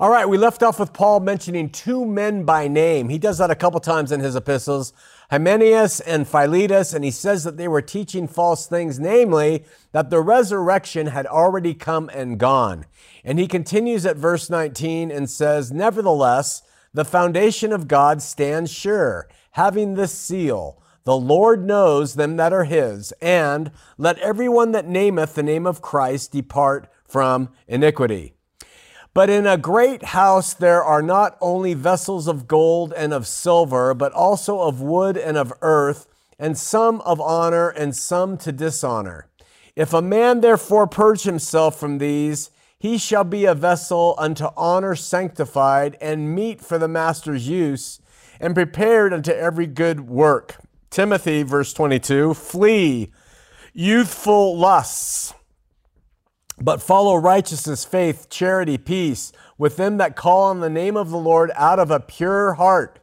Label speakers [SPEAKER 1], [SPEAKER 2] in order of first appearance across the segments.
[SPEAKER 1] All right, we left off with Paul mentioning two men by name. He does that a couple times in his epistles, Hymenaeus and Philetus, and he says that they were teaching false things, namely that the resurrection had already come and gone. And he continues at verse 19 and says, Nevertheless, the foundation of God stands sure, having this seal. The Lord knows them that are his, and let everyone that nameth the name of Christ depart from iniquity. But in a great house there are not only vessels of gold and of silver, but also of wood and of earth, and some of honor and some to dishonor. If a man therefore purge himself from these, he shall be a vessel unto honor sanctified and meet for the master's use and prepared unto every good work. Timothy, verse 22, flee youthful lusts but follow righteousness, faith, charity, peace with them that call on the name of the Lord out of a pure heart.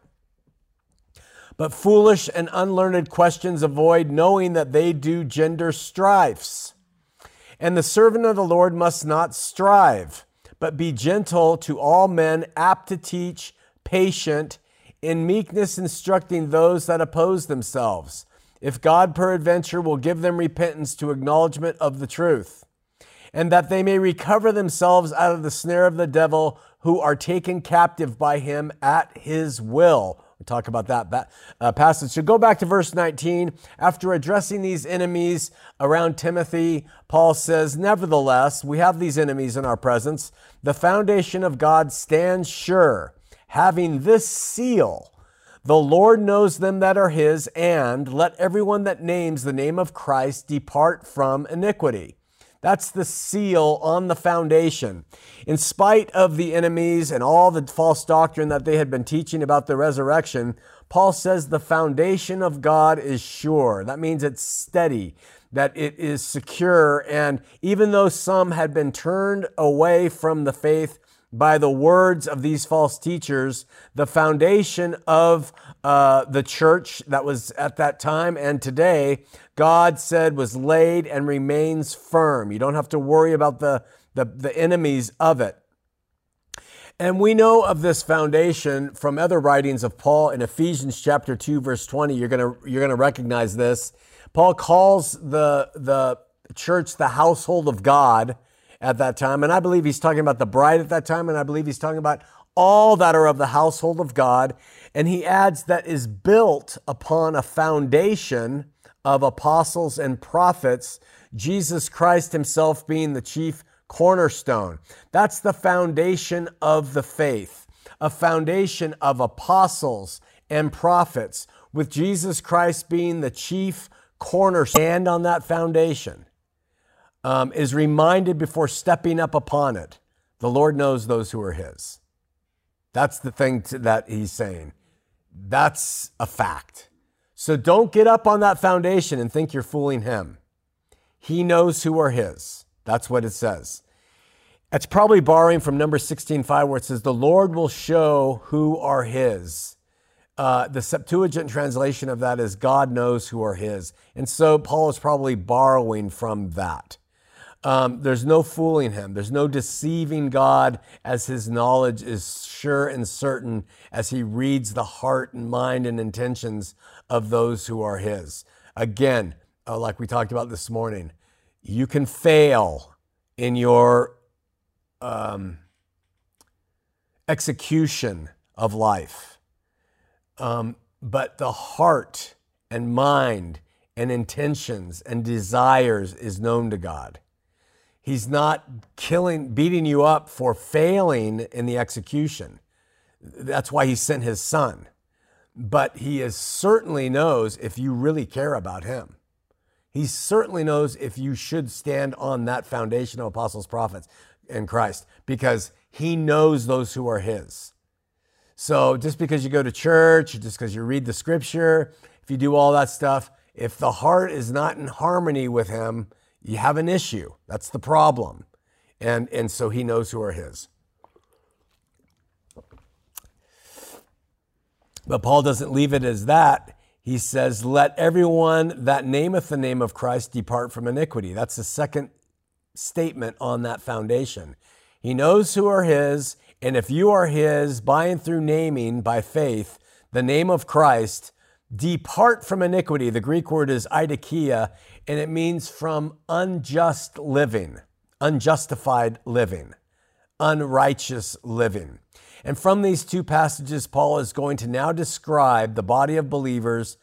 [SPEAKER 1] But foolish and unlearned questions avoid, knowing that they do gender strifes. And the servant of the Lord must not strive, but be gentle to all men, apt to teach, patient, in meekness instructing those that oppose themselves, if God peradventure will give them repentance to acknowledgement of the truth and that they may recover themselves out of the snare of the devil who are taken captive by him at his will. We'll talk about that, uh, passage. So go back to verse 19. After addressing these enemies around Timothy, Paul says, Nevertheless, we have these enemies in our presence. The foundation of God stands sure, having this seal. The Lord knows them that are his, and let everyone that names the name of Christ depart from iniquity. That's the seal on the foundation. In spite of the enemies and all the false doctrine that they had been teaching about the resurrection, Paul says the foundation of God is sure. That means it's steady, that it is secure. And even though some had been turned away from the faith, by the words of these false teachers, the foundation of uh, the church that was at that time and today, God said was laid and remains firm. You don't have to worry about the, the, the enemies of it. And we know of this foundation from other writings of Paul in Ephesians chapter 2 verse 20. You're going to you're going to recognize this. Paul calls the the church the household of God at that time. And I believe he's talking about the bride at that time. And I believe he's talking about all that are of the household of God. And he adds that is built upon a foundation of apostles and prophets, Jesus Christ himself being the chief cornerstone. That's the foundation of the faith, a foundation of apostles and prophets, with Jesus Christ being the chief cornerstone. Stand on that foundation um, is reminded before stepping up upon it. The Lord knows those who are His. That's the thing to, that He's saying. That's a fact. So don't get up on that foundation and think you're fooling Him. He knows who are His. That's what it says. It's probably borrowing from number 16.5 where it says, The Lord will show who are His. Uh, the Septuagint translation of that is God knows who are His. And so Paul is probably borrowing from that. Um, there's no fooling him. There's no deceiving God as his knowledge is sure and certain as he reads the heart and mind and intentions of those who are his. Again, uh, like we talked about this morning, you can fail in your um, execution of life. Um, but the heart and mind and intentions and desires is known to God. He's not killing, beating you up for failing in the execution. That's why he sent his son. But he is certainly knows if you really care about him. He certainly knows if you should stand on that foundation of apostles, prophets, and Christ, because he knows those who are his. So just because you go to church, just because you read the scripture, if you do all that stuff, if the heart is not in harmony with him, you have an issue. That's the problem. And, and so he knows who are his. But Paul doesn't leave it as that. He says, Let everyone that nameth the name of Christ depart from iniquity. That's the second statement on that foundation. He knows who are his, And if you are his by and through naming by faith the name of Christ, depart from iniquity. The Greek word is adikia, and it means from unjust living, unjustified living, unrighteous living. And from these two passages, Paul is going to now describe the body of believers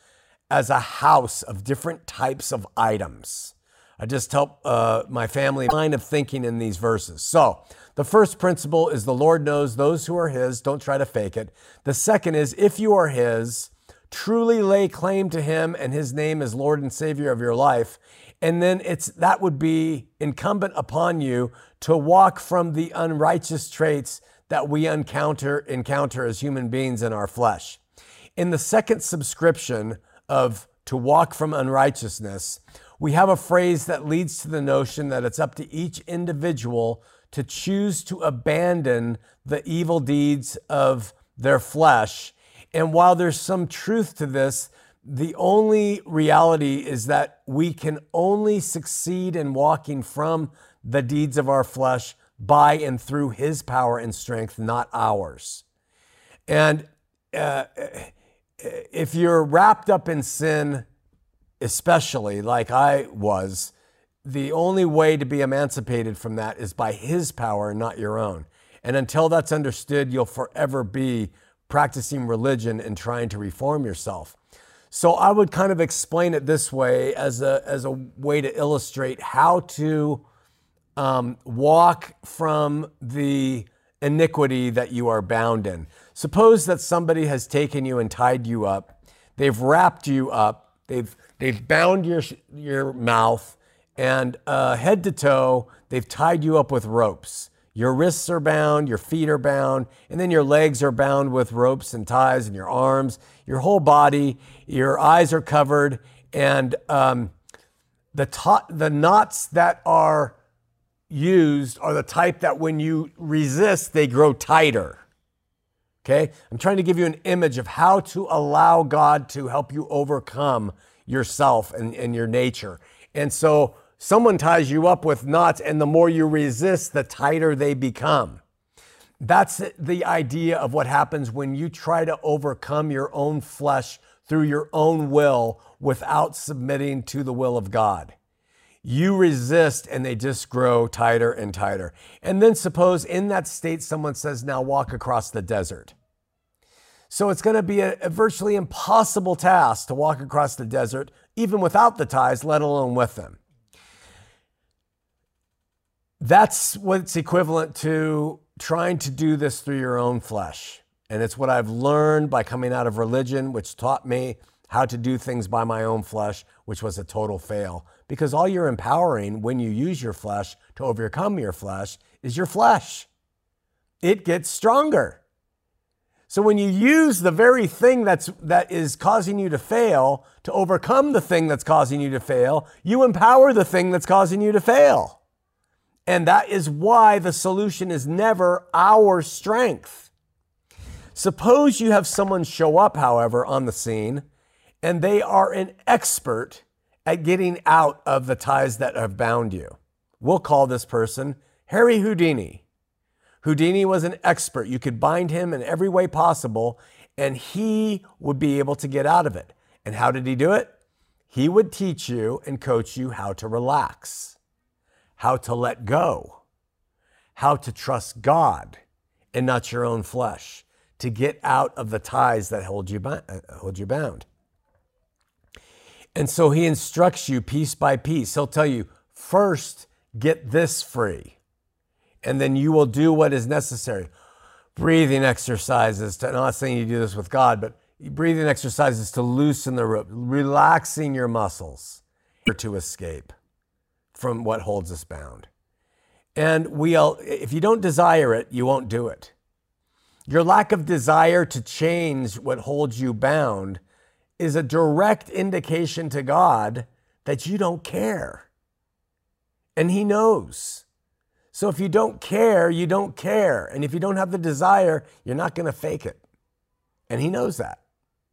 [SPEAKER 1] as a house of different types of items. I just help uh, my family line of thinking in these verses. So, the first principle is the Lord knows those who are His. Don't try to fake it. The second is if you are His, truly lay claim to Him and His name as Lord and Savior of your life. And then it's that would be incumbent upon you to walk from the unrighteous traits that we encounter encounter as human beings in our flesh. In the second subscription of to walk from unrighteousness, we have a phrase that leads to the notion that it's up to each individual to choose to abandon the evil deeds of their flesh. And while there's some truth to this, the only reality is that we can only succeed in walking from the deeds of our flesh by and through his power and strength, not ours. And uh, if you're wrapped up in sin, especially like I was, the only way to be emancipated from that is by his power and not your own. And until that's understood, you'll forever be practicing religion and trying to reform yourself. So I would kind of explain it this way as a, as a way to illustrate how to um, walk from the iniquity that you are bound in. Suppose that somebody has taken you and tied you up. They've wrapped you up. They've they've bound your your mouth and uh, head to toe. They've tied you up with ropes. Your wrists are bound, your feet are bound, and then your legs are bound with ropes and ties, and your arms, your whole body, your eyes are covered, and um, the the knots that are used are the type that when you resist, they grow tighter. Okay? I'm trying to give you an image of how to allow God to help you overcome yourself and, and your nature. And so someone ties you up with knots, and the more you resist, the tighter they become. That's the idea of what happens when you try to overcome your own flesh through your own will without submitting to the will of God. You resist and they just grow tighter and tighter. And then suppose in that state someone says, now walk across the desert. So it's going to be a, a, virtually impossible task to walk across the desert, even without the ties, let alone with them. That's what's equivalent to trying to do this through your own flesh. And it's what I've learned by coming out of religion, which taught me how to do things by my own flesh, which was a total fail. Because all you're empowering when you use your flesh to overcome your flesh is your flesh. It gets stronger. So when you use the very thing that's that is causing you to fail to overcome the thing that's causing you to fail, you empower the thing that's causing you to fail. And that is why the solution is never our strength. Suppose you have someone show up, however, on the scene and they are an expert at getting out of the ties that have bound you. We'll call this person Harry Houdini. Houdini was an expert. You could bind him in every way possible, and he would be able to get out of it. And how did he do it? He would teach you and coach you how to relax, how to let go, how to trust God and not your own flesh, to get out of the ties that hold you, uh, hold you bound. And so he instructs you piece by piece. He'll tell you, first, get this free, and then you will do what is necessary. Breathing exercises, to, I'm not saying you do this with God, but breathing exercises to loosen the rope, relaxing your muscles to escape from what holds us bound. And we'll, if you don't desire it, you won't do it. Your lack of desire to change what holds you bound is a direct indication to God that you don't care. And He knows. So if you don't care, you don't care. And if you don't have the desire, you're not going to fake it. And He knows that.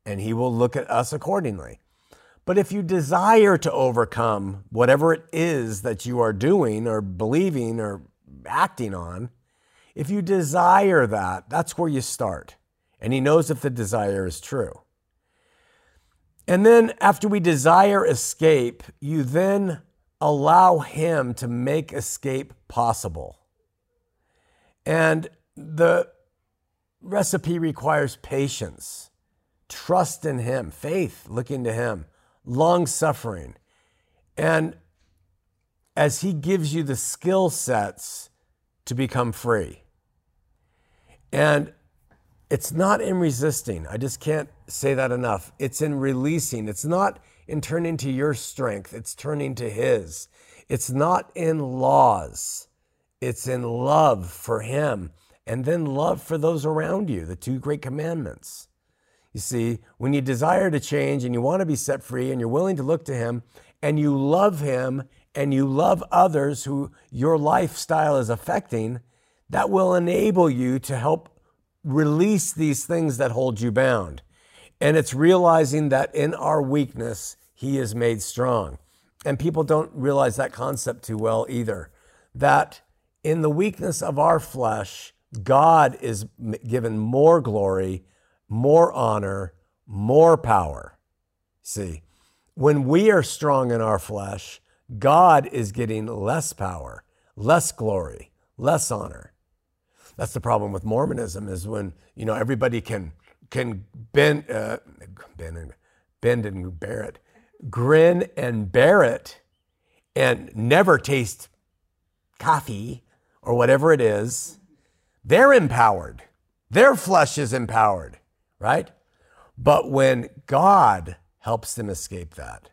[SPEAKER 1] And He will look at us accordingly. But if you desire to overcome whatever it is that you are doing or believing or acting on, If you desire that, that's where you start. And he knows if the desire is true. And then after we desire escape, you then allow him to make escape possible. And the recipe requires patience, trust in him, faith, looking to him, long suffering. And as he gives you the skill sets to become free. And it's not in resisting. I just can't say that enough. It's in releasing. It's not in turning to your strength, it's turning to His. It's not in laws, it's in love for Him and then love for those around you, the two great commandments. You see, when you desire to change and you want to be set free and you're willing to look to Him and you love Him and you love others who your lifestyle is affecting, that will enable you to help release these things that hold you bound. And it's realizing that in our weakness, He is made strong. And people don't realize that concept too well either. That in the weakness of our flesh, God is given more glory, more honor, more power. See, when we are strong in our flesh, God is getting less power, less glory, less honor. That's the problem with Mormonism is when, you know, everybody can can bend, uh, bend, and, bend and bear it, grin and bear it, and never taste coffee or whatever it is, they're empowered. Their flesh is empowered, right? But when God helps them escape that,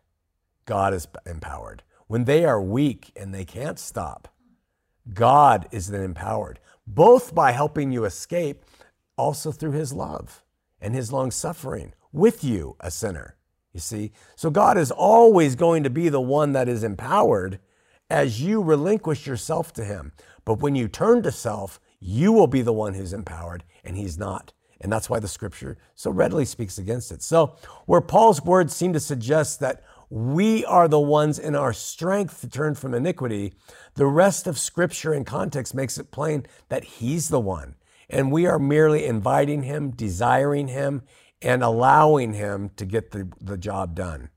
[SPEAKER 1] God is empowered. When they are weak and they can't stop, God is then empowered, both by helping you escape, also through his love and his long suffering with you, a sinner. You see? So God is always going to be the one that is empowered as you relinquish yourself to him. But when you turn to self, you will be the one who's empowered and he's not. And that's why the scripture so readily speaks against it. So, where Paul's words seem to suggest that we are the ones in our strength to turn from iniquity. The rest of scripture and context makes it plain that he's the one. And we are merely inviting him, desiring him, and allowing him to get the, the job done.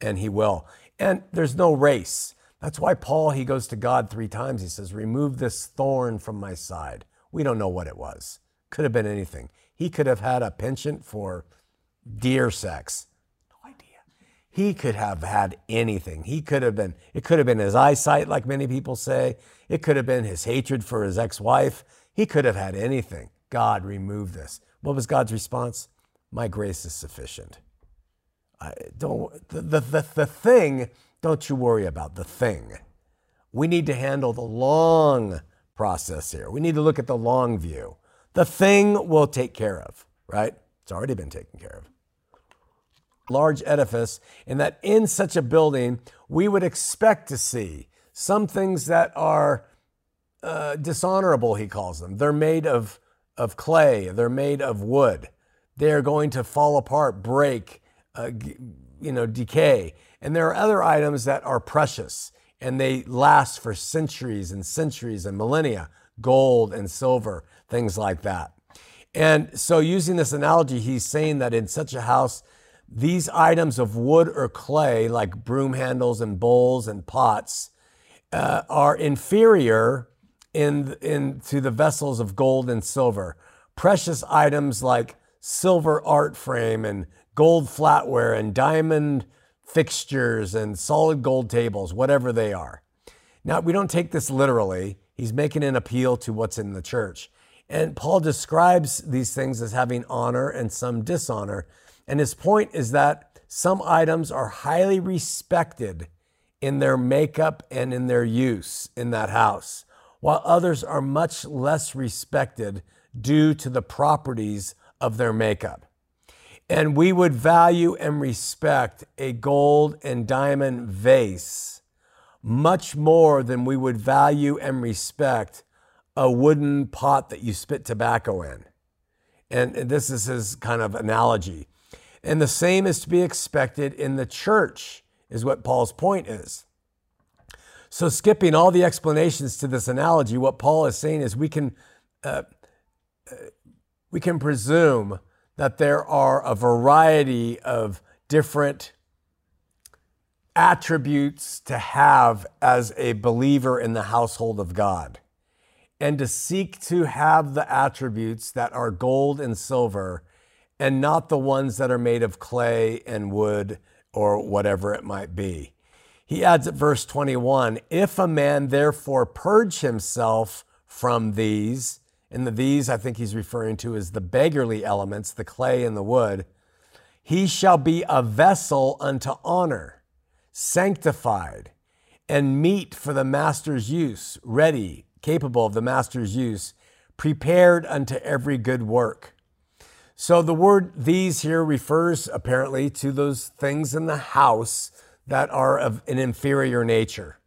[SPEAKER 1] And he will. And there's no race. That's why Paul, he goes to God three times. He says, Remove this thorn from my side. We don't know what it was. Could have been anything. He could have had a penchant for deer sex. No idea. He could have had anything. He could have been, it could have been his eyesight, like many people say. It could have been his hatred for his ex wife. He could have had anything. God, remove this. What was God's response? My grace is sufficient. I don't, the, the, the, the thing, don't you worry about the thing. We need to handle the long process here. We need to look at the long view. The thing will take care of, right? It's already been taken care of large edifice, and that in such a building, we would expect to see some things that are uh, dishonorable, he calls them. They're made of, of clay, they're made of wood. They are going to fall apart, break, uh, you know, decay. And there are other items that are precious and they last for centuries and centuries and millennia gold and silver, things like that. And so, using this analogy, he's saying that in such a house, these items of wood or clay, like broom handles and bowls and pots, uh, are inferior in, in, to the vessels of gold and silver. Precious items like silver art frame and gold flatware and diamond fixtures and solid gold tables, whatever they are. Now, we don't take this literally. He's making an appeal to what's in the church. And Paul describes these things as having honor and some dishonor. And his point is that some items are highly respected in their makeup and in their use in that house, while others are much less respected due to the properties of their makeup. And we would value and respect a gold and diamond vase much more than we would value and respect a wooden pot that you spit tobacco in. And this is his kind of analogy. And the same is to be expected in the church, is what Paul's point is. So, skipping all the explanations to this analogy, what Paul is saying is we can uh, we can presume that there are a variety of different attributes to have as a believer in the household of God. And to seek to have the attributes that are gold and silver and not the ones that are made of clay and wood or whatever it might be. He adds at verse 21 If a man therefore purge himself from these, and the these I think he's referring to as the beggarly elements, the clay and the wood, he shall be a vessel unto honor sanctified, and meet for the master's use, ready, capable of the master's use, prepared unto every good work. So the word these here refers apparently to those things in the house that are of an inferior nature.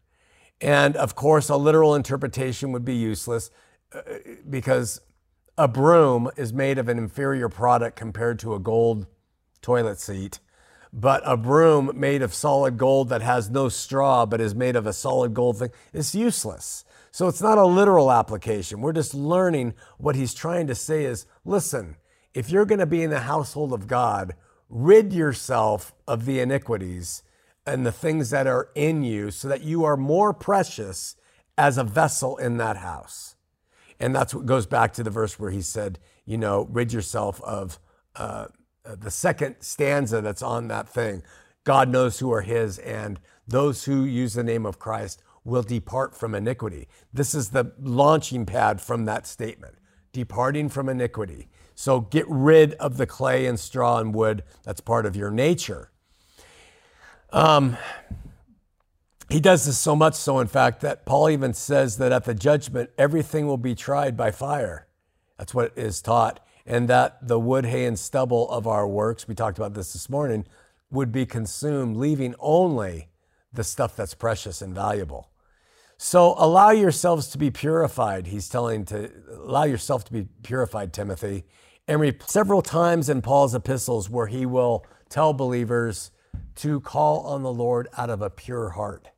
[SPEAKER 1] And of course, a literal interpretation would be useless uh, because a broom is made of an inferior product compared to a gold toilet seat but a broom made of solid gold that has no straw but is made of a solid gold thing is useless. So it's not a literal application. We're just learning what he's trying to say is listen, if you're going to be in the household of God, rid yourself of the iniquities and the things that are in you so that you are more precious as a vessel in that house. And that's what goes back to the verse where he said, you know, rid yourself of uh, the second stanza that's on that thing. God knows who are his, and those who use the name of Christ will depart from iniquity. This is the launching pad from that statement departing from iniquity. So get rid of the clay and straw and wood that's part of your nature. Um, he does this so much so, in fact, that Paul even says that at the judgment, everything will be tried by fire. That's what is taught and that the wood, hay, and stubble of our works, we talked about this this morning, would be consumed, leaving only the stuff that's precious and valuable. So allow yourselves to be purified, he's telling to allow yourself to be purified, Timothy. And re- several times in Paul's epistles where he will tell believers to call on the Lord out of a pure heart.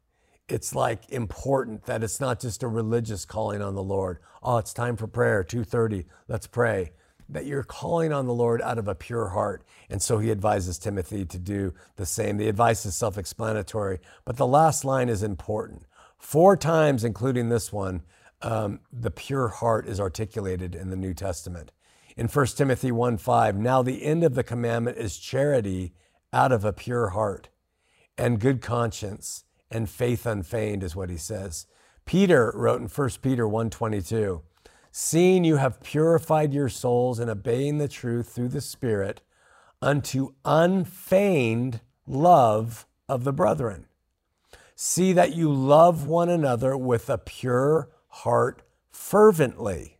[SPEAKER 1] It's like important that it's not just a religious calling on the Lord. Oh, it's time for prayer, 2:30. Let's pray that you're calling on the Lord out of a pure heart. And so he advises Timothy to do the same. The advice is self explanatory, but the last line is important. Four times, including this one, um, the pure heart is articulated in the New Testament. In 1 Timothy 1 5, now the end of the commandment is charity out of a pure heart and good conscience and faith unfeigned, is what he says. Peter wrote in 1 Peter 1 22, seeing you have purified your souls in obeying the truth through the Spirit unto unfeigned love of the brethren. See that you love one another with a pure heart fervently.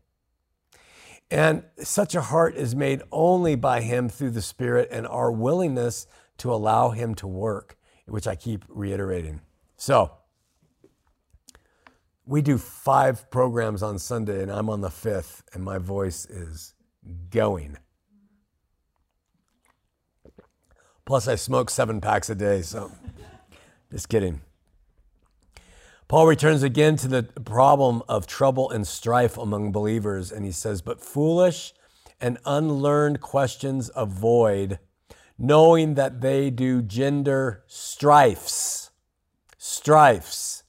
[SPEAKER 1] And such a heart is made only by Him through the Spirit and our willingness to allow Him to work, which I keep reiterating. So, we do five programs on Sunday, and I'm on the fifth, and my voice is going. Plus, I smoke seven packs a day, so just kidding. Paul returns again to the problem of trouble and strife among believers, and he says, But foolish and unlearned questions avoid, knowing that they do gender strifes. Strifes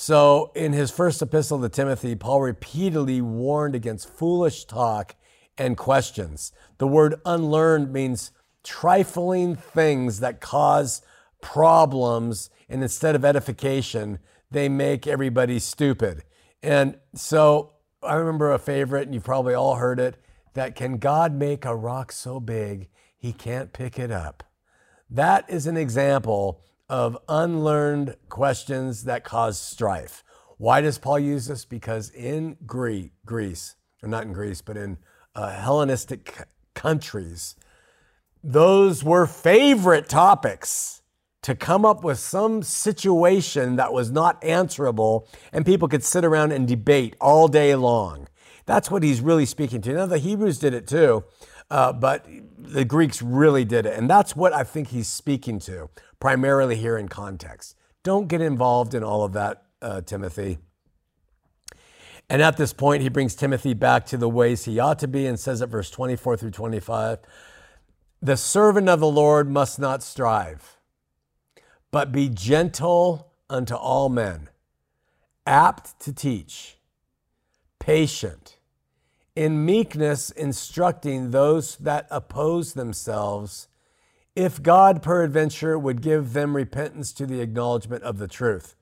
[SPEAKER 1] so, in his first epistle to Timothy, Paul repeatedly warned against foolish talk and questions. The word unlearned means trifling things that cause problems, and instead of edification, they make everybody stupid. And so, I remember a favorite, and you've probably all heard it that can God make a rock so big he can't pick it up? That is an example of unlearned questions that cause strife. Why does Paul use this? Because in Greece, or not in Greece, but in uh, Hellenistic countries, those were favorite topics to come up with some situation that was not answerable and people could sit around and debate all day long. That's what he's really speaking to. Now, the Hebrews did it too, uh, but the Greeks really did it. And that's what I think he's speaking to, primarily here in context. Don't get involved in all of that, uh, Timothy. And at this point, he brings Timothy back to the ways he ought to be and says at verse 24 through 25 The servant of the Lord must not strive, but be gentle unto all men, apt to teach, patient, in meekness instructing those that oppose themselves, if God peradventure would give them repentance to the acknowledgement of the truth.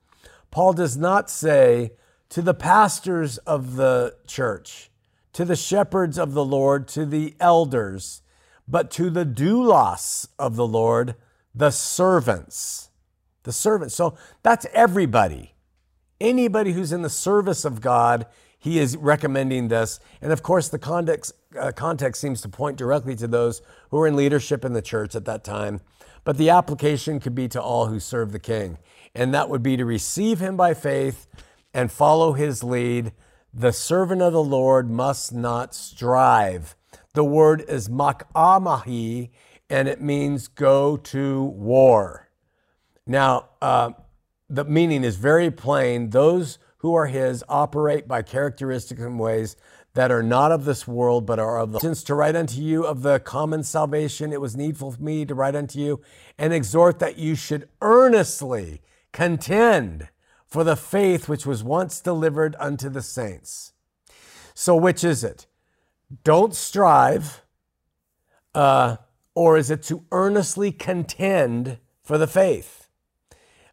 [SPEAKER 1] Paul does not say, to the pastors of the church, to the shepherds of the Lord, to the elders, but to the doulos of the Lord, the servants. The servant. So that's everybody. Anybody who's in the service of God, he is recommending this. And of course, the context, uh, context seems to point directly to those who were in leadership in the church at that time. But the application could be to all who serve the king. And that would be to receive him by faith and follow his lead. The servant of the Lord must not strive. The word is makamahi, and it means go to war. Now, uh, the meaning is very plain. Those who are his operate by characteristics and ways that are not of this world, but are of the. Since to write unto you of the common salvation, it was needful for me to write unto you and exhort that you should earnestly contend for the faith which was once delivered unto the saints. So, which is it? Don't strive, uh, or is it to earnestly contend for the faith?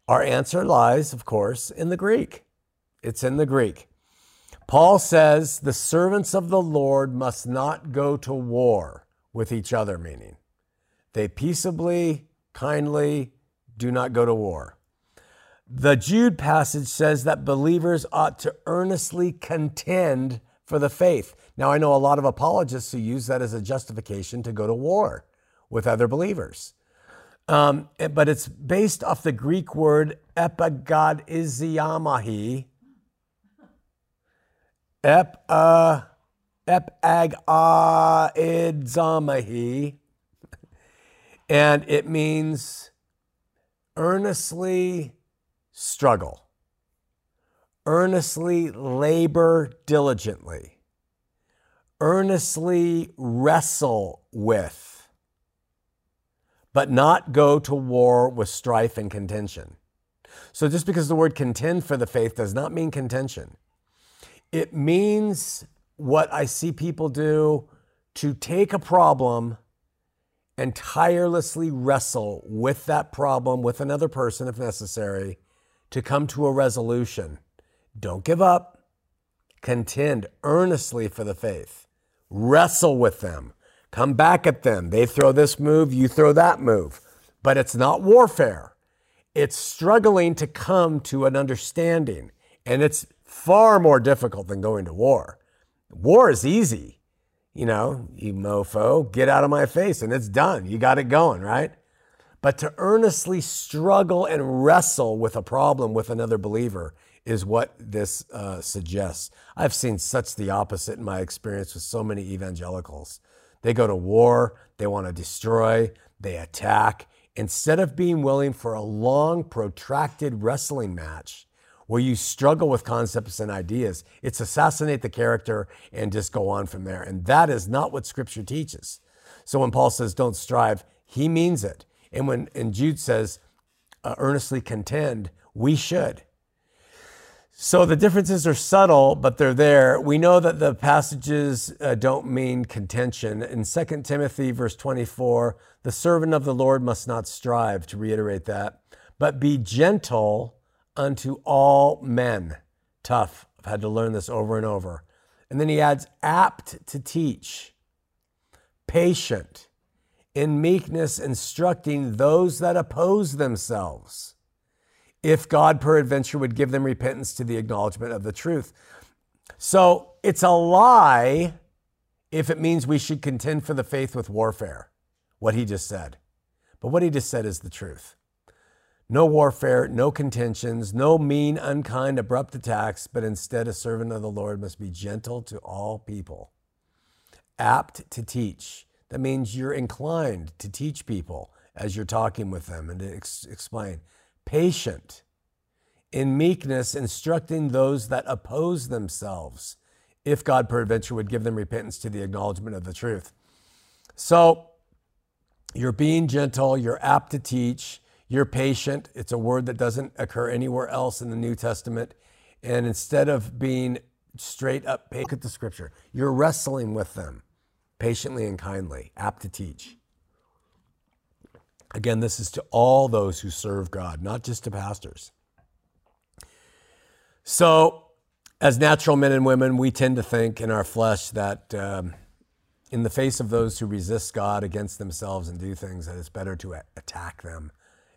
[SPEAKER 1] Our answer lies, of course, in the Greek. It's in the Greek. Paul says the servants of the Lord must not go to war with each other, meaning they peaceably, kindly do not go to war. The Jude passage says that believers ought to earnestly contend for the faith. Now, I know a lot of apologists who use that as a justification to go to war with other believers. Um, but it's based off the Greek word epagadiziamahi. Ep, uh, epagadidzamahi. And it means earnestly struggle. Earnestly labor diligently. Earnestly wrestle with, but not go to war with strife and contention. So just because the word contend for the faith does not mean contention, it means what I see people do to take a problem and tirelessly wrestle with that problem with another person if necessary to come to a resolution. Don't give up. Contend earnestly for the faith. Wrestle with them. Come back at them. They throw this move, you throw that move. But it's not warfare. It's struggling to come to an understanding. And it's far more difficult than going to war. War is easy. You know, you mofo, get out of my face and it's done. You got it going, right? But to earnestly struggle and wrestle with a problem with another believer is what this uh, suggests. I've seen such the opposite in my experience with so many evangelicals. They go to war, they want to destroy, they attack, instead of being willing for a long, protracted wrestling match where you struggle with concepts and ideas. It's assassinate the character and just go on from there. And that is not what Scripture teaches. So when Paul says don't strive, he means it. And when and Jude says, uh, earnestly contend, we should. So the differences are subtle, but they're there. We know that the passages uh, don't mean contention. In 2 Timothy, verse 24, the servant of the Lord must not strive, to reiterate that, but be gentle unto all men. Tough. I've had to learn this over and over. And then he adds, apt to teach, patient, in meekness instructing those that oppose themselves, if God peradventure would give them repentance to the acknowledgement of the truth. So it's a lie if it means we should contend for the faith with warfare, what he just said. But what he just said is the truth. No warfare, no contentions, no mean, unkind, abrupt attacks, but instead a servant of the Lord must be gentle to all people, apt to teach that means you're inclined to teach people as you're talking with them and to ex- explain. Patient in meekness, instructing those that oppose themselves, if God peradventure would give them repentance to the acknowledgement of the truth. So you're being gentle, you're apt to teach, you're patient. It's a word that doesn't occur anywhere else in the New Testament. And instead of being straight up, look at the scripture, you're wrestling with them patiently and kindly, apt to teach. Again, this is to all those who serve God, not just to pastors. So, as natural men and women, we tend to think in our flesh that um, in the face of those who resist God against themselves and do things, that it's better to attack them.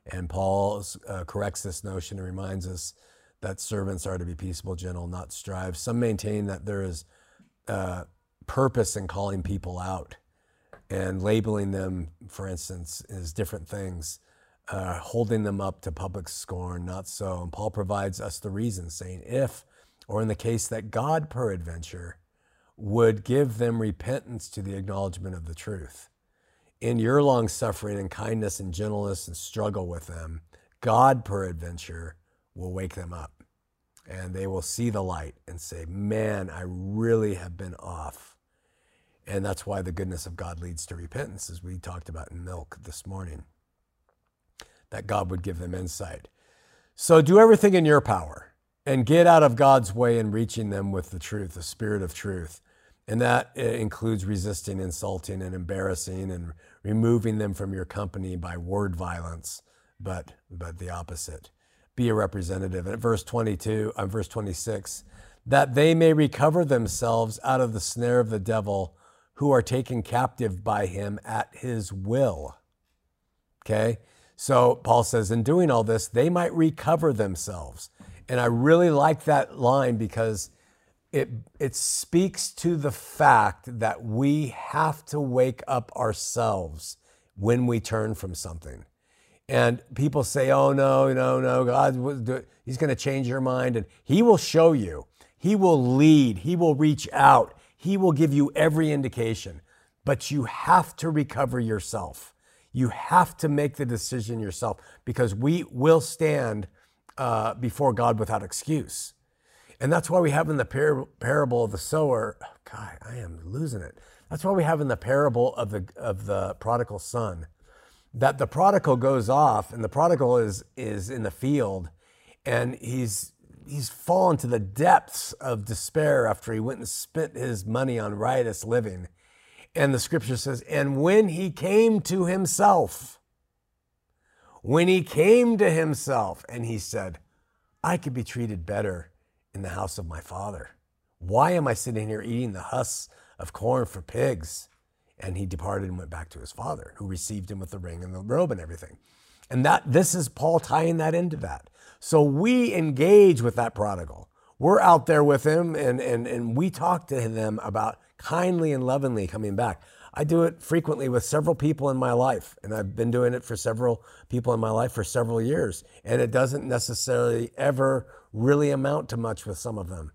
[SPEAKER 1] And Paul uh, corrects this notion and reminds us that servants are to be peaceable, gentle, not strive. Some maintain that there is uh, purpose in calling people out and labeling them, for instance, as different things uh, holding them up to public scorn, not so. And Paul provides us the reason, saying, if, or in the case that God peradventure would give them repentance to the acknowledgement of the truth. In your long suffering and kindness and gentleness and struggle with them, God peradventure will wake them up and they will see the light and say, Man, I really have been off. And that's why the goodness of God leads to repentance, as we talked about in milk this morning that God would give them insight. So do everything in your power and get out of God's way in reaching them with the truth, the spirit of truth. And that uh, includes resisting insulting and embarrassing and removing them from your company by word violence, but, but the opposite. Be a representative. And at verse 22, uh, verse 26, that they may recover themselves out of the snare of the devil who are taken captive by him at his will. Okay? So Paul says, in doing all this, they might recover themselves. And I really like that line because it, it speaks to the fact that we have to wake up ourselves when we turn from something. And people say, oh, no, no, no, God, He's going to change your mind. And He will show you, He will lead, He will reach out, He will give you every indication. But you have to recover yourself. You have to make the decision yourself because we will stand uh, before God without excuse. And that's why we have in the par- parable of the sower, God, I am losing it. That's why we have in the parable of the, of the prodigal son that the prodigal goes off and the prodigal is, is in the field and he's, he's fallen to the depths of despair after he went and spent his money on riotous living. And the scripture says, and when he came to himself, when he came to himself, and he said, I could be treated better in the house of my father. Why am I sitting here eating the husks of corn for pigs? And he departed and went back to his father, who received him with the ring and the robe and everything. And that this is Paul tying that into that. So we engage with that prodigal. We're out there with him and, and, and we talk to them about kindly and lovingly coming back. I do it frequently with several people in my life, and I've been doing it for several people in my life for several years. And it doesn't necessarily ever really amount to much with some of them.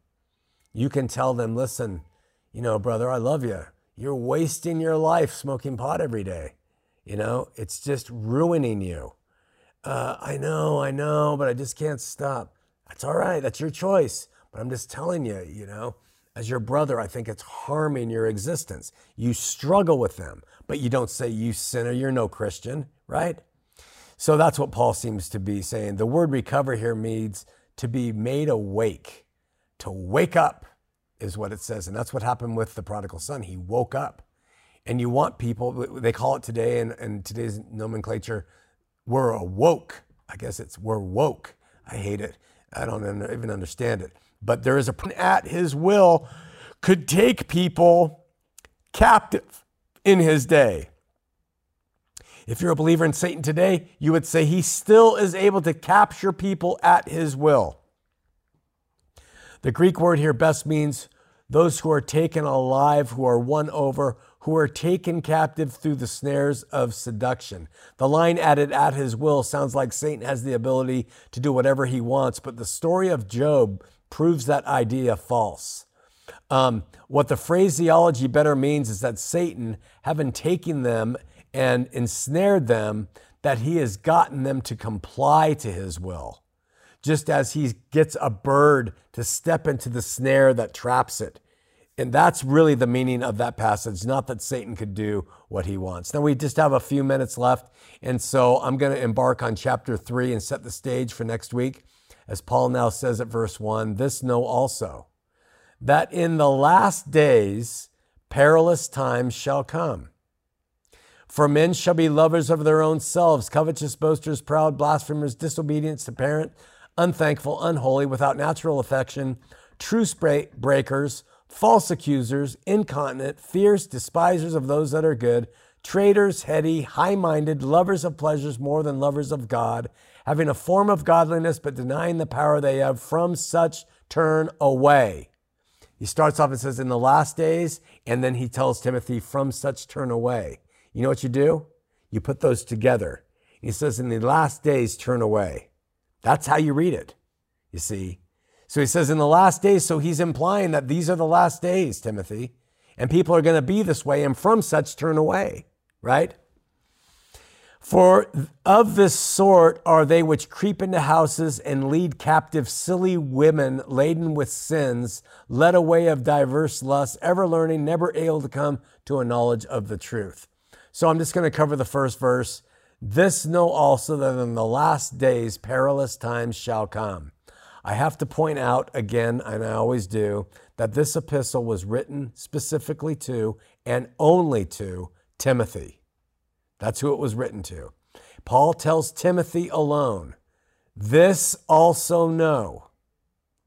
[SPEAKER 1] You can tell them, listen, you know, brother, I love you. You're wasting your life smoking pot every day. You know, it's just ruining you. Uh, I know, I know, but I just can't stop. That's all right. That's your choice. But I'm just telling you, you know, as your brother, I think it's harming your existence. You struggle with them, but you don't say, You sinner, you're no Christian, right? So that's what Paul seems to be saying. The word recover here means to be made awake, to wake up is what it says. And that's what happened with the prodigal son. He woke up. And you want people, they call it today and, in today's nomenclature, we're awoke. I guess it's we're woke. I hate it. I don't even understand it but there is a at his will could take people captive in his day. If you're a believer in Satan today, you would say he still is able to capture people at his will. The Greek word here best means those who are taken alive, who are won over, who are taken captive through the snares of seduction. The line added at his will sounds like Satan has the ability to do whatever he wants, but the story of Job proves that idea false. Um, what the phraseology better means is that Satan, having taken them and ensnared them, that he has gotten them to comply to his will, just as he gets a bird to step into the snare that traps it. And that's really the meaning of that passage, not that Satan could do what he wants. Now, we just have a few minutes left. And so I'm going to embark on chapter three and set the stage for next week. As Paul now says at verse one, this know also that in the last days perilous times shall come. For men shall be lovers of their own selves, covetous, boasters, proud, blasphemers, disobedient to parent, unthankful, unholy, without natural affection, truce breakers, false accusers, incontinent, fierce, despisers of those that are good, traitors, heady, high minded, lovers of pleasures more than lovers of God, having a form of godliness but denying the power they have. From such turn away. He starts off and says, In the last days, and then he tells Timothy, From such turn away. You know what you do? You put those together. He says, In the last days, turn away. That's how you read it, you see. So he says, In the last days, so he's implying that these are the last days, Timothy, and people are going to be this way, and from such turn away, right? For of this sort are they which creep into houses and lead captive silly women laden with sins, led away of diverse lusts, ever learning, never able to come to a knowledge of the truth. So I'm just going to cover the first verse. This know also that in the last days perilous times shall come. I have to point out again, and I always do, that this epistle was written specifically to and only to Timothy. That's who it was written to. Paul tells Timothy alone, This also know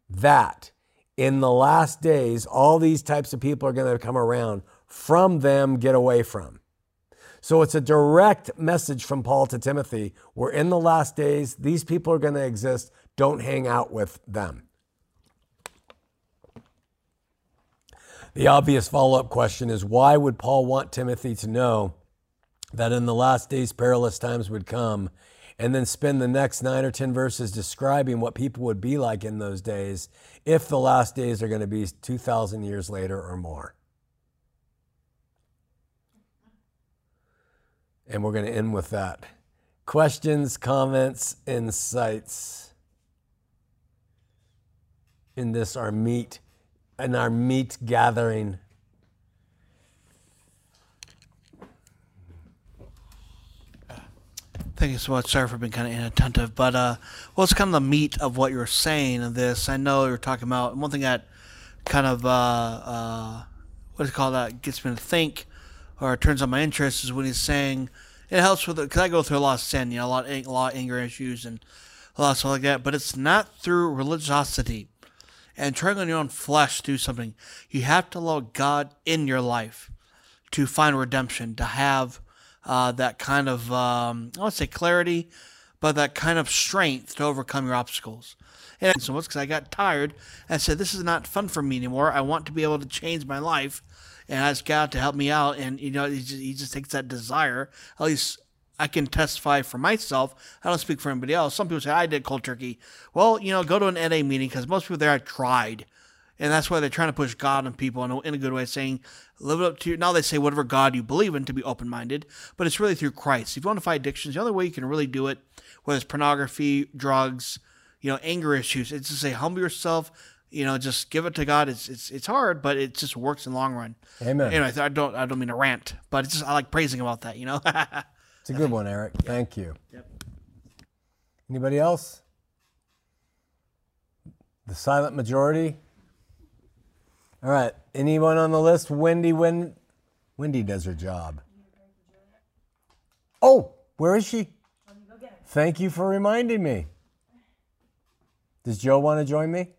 [SPEAKER 1] that in the last days, all these types of people are going to come around. From them, get away from. So it's a direct message from Paul to Timothy. We're in the last days. These people are going to exist. Don't hang out with them. The obvious follow up question is why would Paul want Timothy to know that in the last days perilous times would come and then spend the next nine or 10 verses describing what people would be like in those days if the last days are going to be 2,000 years later or more? And we're going to end with that. Questions, comments, insights in this our meet in our meet gathering.
[SPEAKER 2] Thank you so much. Sorry for being kind of inattentive, but uh, well, it's kind of the meat of what you're saying of this. I know you're talking about one thing that kind of uh, uh, what do you call that gets me to think or turns on my interest is when he's saying it helps with it because I go through a lot of sin, you know, a lot, of, a lot of anger issues and a lot of stuff like that. But it's not through religiosity and trying on your own flesh to do something. You have to allow God in your life to find redemption, to have uh, that kind of um, I won't say clarity, but that kind of strength to overcome your obstacles. And so much because I got tired and said, "This is not fun for me anymore. I want to be able to change my life." and I ask God to help me out. And you know, he just, he just takes that desire. At least I can testify for myself. I don't speak for anybody else. Some people say I did cold turkey. Well, you know, go to an NA meeting because most people there have tried. And that's why they're trying to push God on people in a, in a good way, saying, live it up to You. Now they say whatever God you believe in to be open minded, but it's really through Christ. If you want to fight addictions, the only way you can really do it, whether it's pornography, drugs, you know, anger issues, it's to say humble yourself, you know, just give it to God. It's it's it's hard, but it just works in the long run.
[SPEAKER 1] Amen.
[SPEAKER 2] Anyway, I don't I don't mean to rant, but it's just I like praising about that. You know.
[SPEAKER 1] it's a good one, Eric. Yeah. Thank you. Yep. Anybody else? The silent majority. All right. Anyone on the list? Wendy. When Wendy does her job. Oh, where is she? Thank you for reminding me. Does Joe want to join me?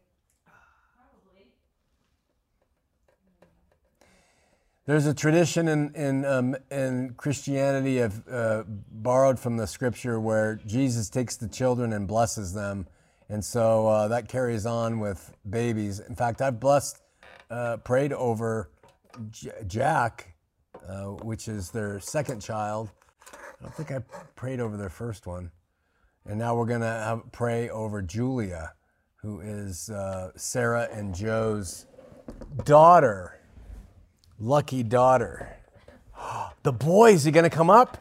[SPEAKER 1] There's a tradition in in um, in Christianity of uh, borrowed from the scripture where Jesus takes the children and blesses them, and so uh, that carries on with babies. In fact, I've blessed, uh, prayed over J- Jack, uh, which is their second child. I don't think I prayed over their first one, and now we're gonna have, pray over Julia, who is uh, Sarah and Joe's daughter lucky daughter. The boys, are going to come up?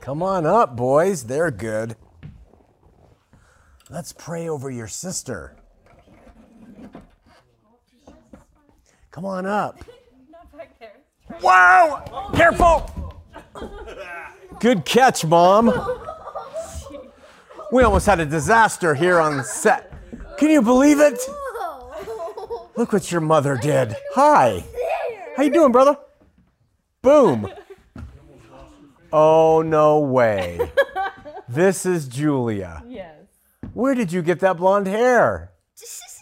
[SPEAKER 1] come on up, boys. They're good. Let's pray over your sister. Come on up.
[SPEAKER 3] Not back.
[SPEAKER 1] Wow! Careful! Good catch, Mom. We almost had a disaster here on set. Can you believe it? Look what your mother did. Hi. How you doing, brother? Boom. Oh no way. This is Julia.
[SPEAKER 3] Yes.
[SPEAKER 1] Where did you get that blonde hair?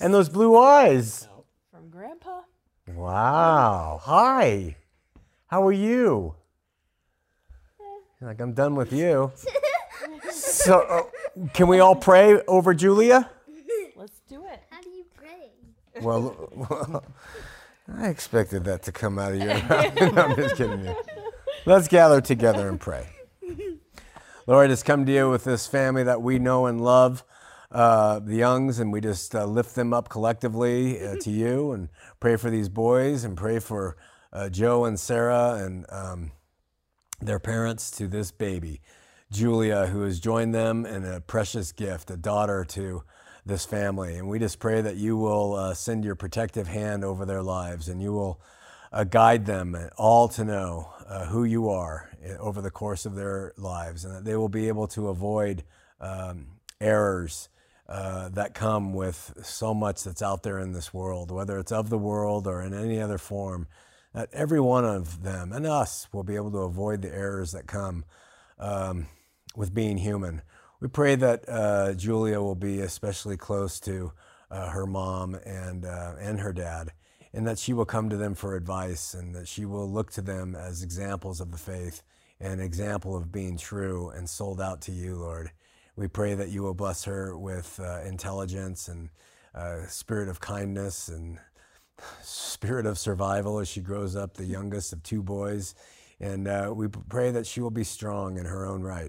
[SPEAKER 1] And those blue eyes?
[SPEAKER 3] From Grandpa?
[SPEAKER 1] Wow. Hi. How are you? Like I'm done with you. So, uh, can we all pray over Julia?
[SPEAKER 3] Let's do it.
[SPEAKER 4] How do you pray?
[SPEAKER 1] Well, I expected that to come out of your mouth. I'm just kidding you. Let's gather together and pray. Lord, just come to you with this family that we know and love, uh, the Youngs, and we just uh, lift them up collectively uh, to you and pray for these boys and pray for uh, Joe and Sarah and um, their parents to this baby, Julia, who has joined them in a precious gift, a daughter to this family. And we just pray that you will uh, send your protective hand over their lives and you will uh, guide them all to know uh, who you are uh, over the course of their lives and that they will be able to avoid um, errors. Uh, that come with so much that's out there in this world, whether it's of the world or in any other form, that every one of them and us will be able to avoid the errors that come um, with being human. We pray that uh, Julia will be especially close to uh, her mom and, uh, and her dad, and that she will come to them for advice and that she will look to them as examples of the faith and example of being true and sold out to you, Lord. We pray that you will bless her with uh, intelligence and uh, spirit of kindness and spirit of survival as she grows up, the youngest of two boys. And uh, we pray that she will be strong in her own right.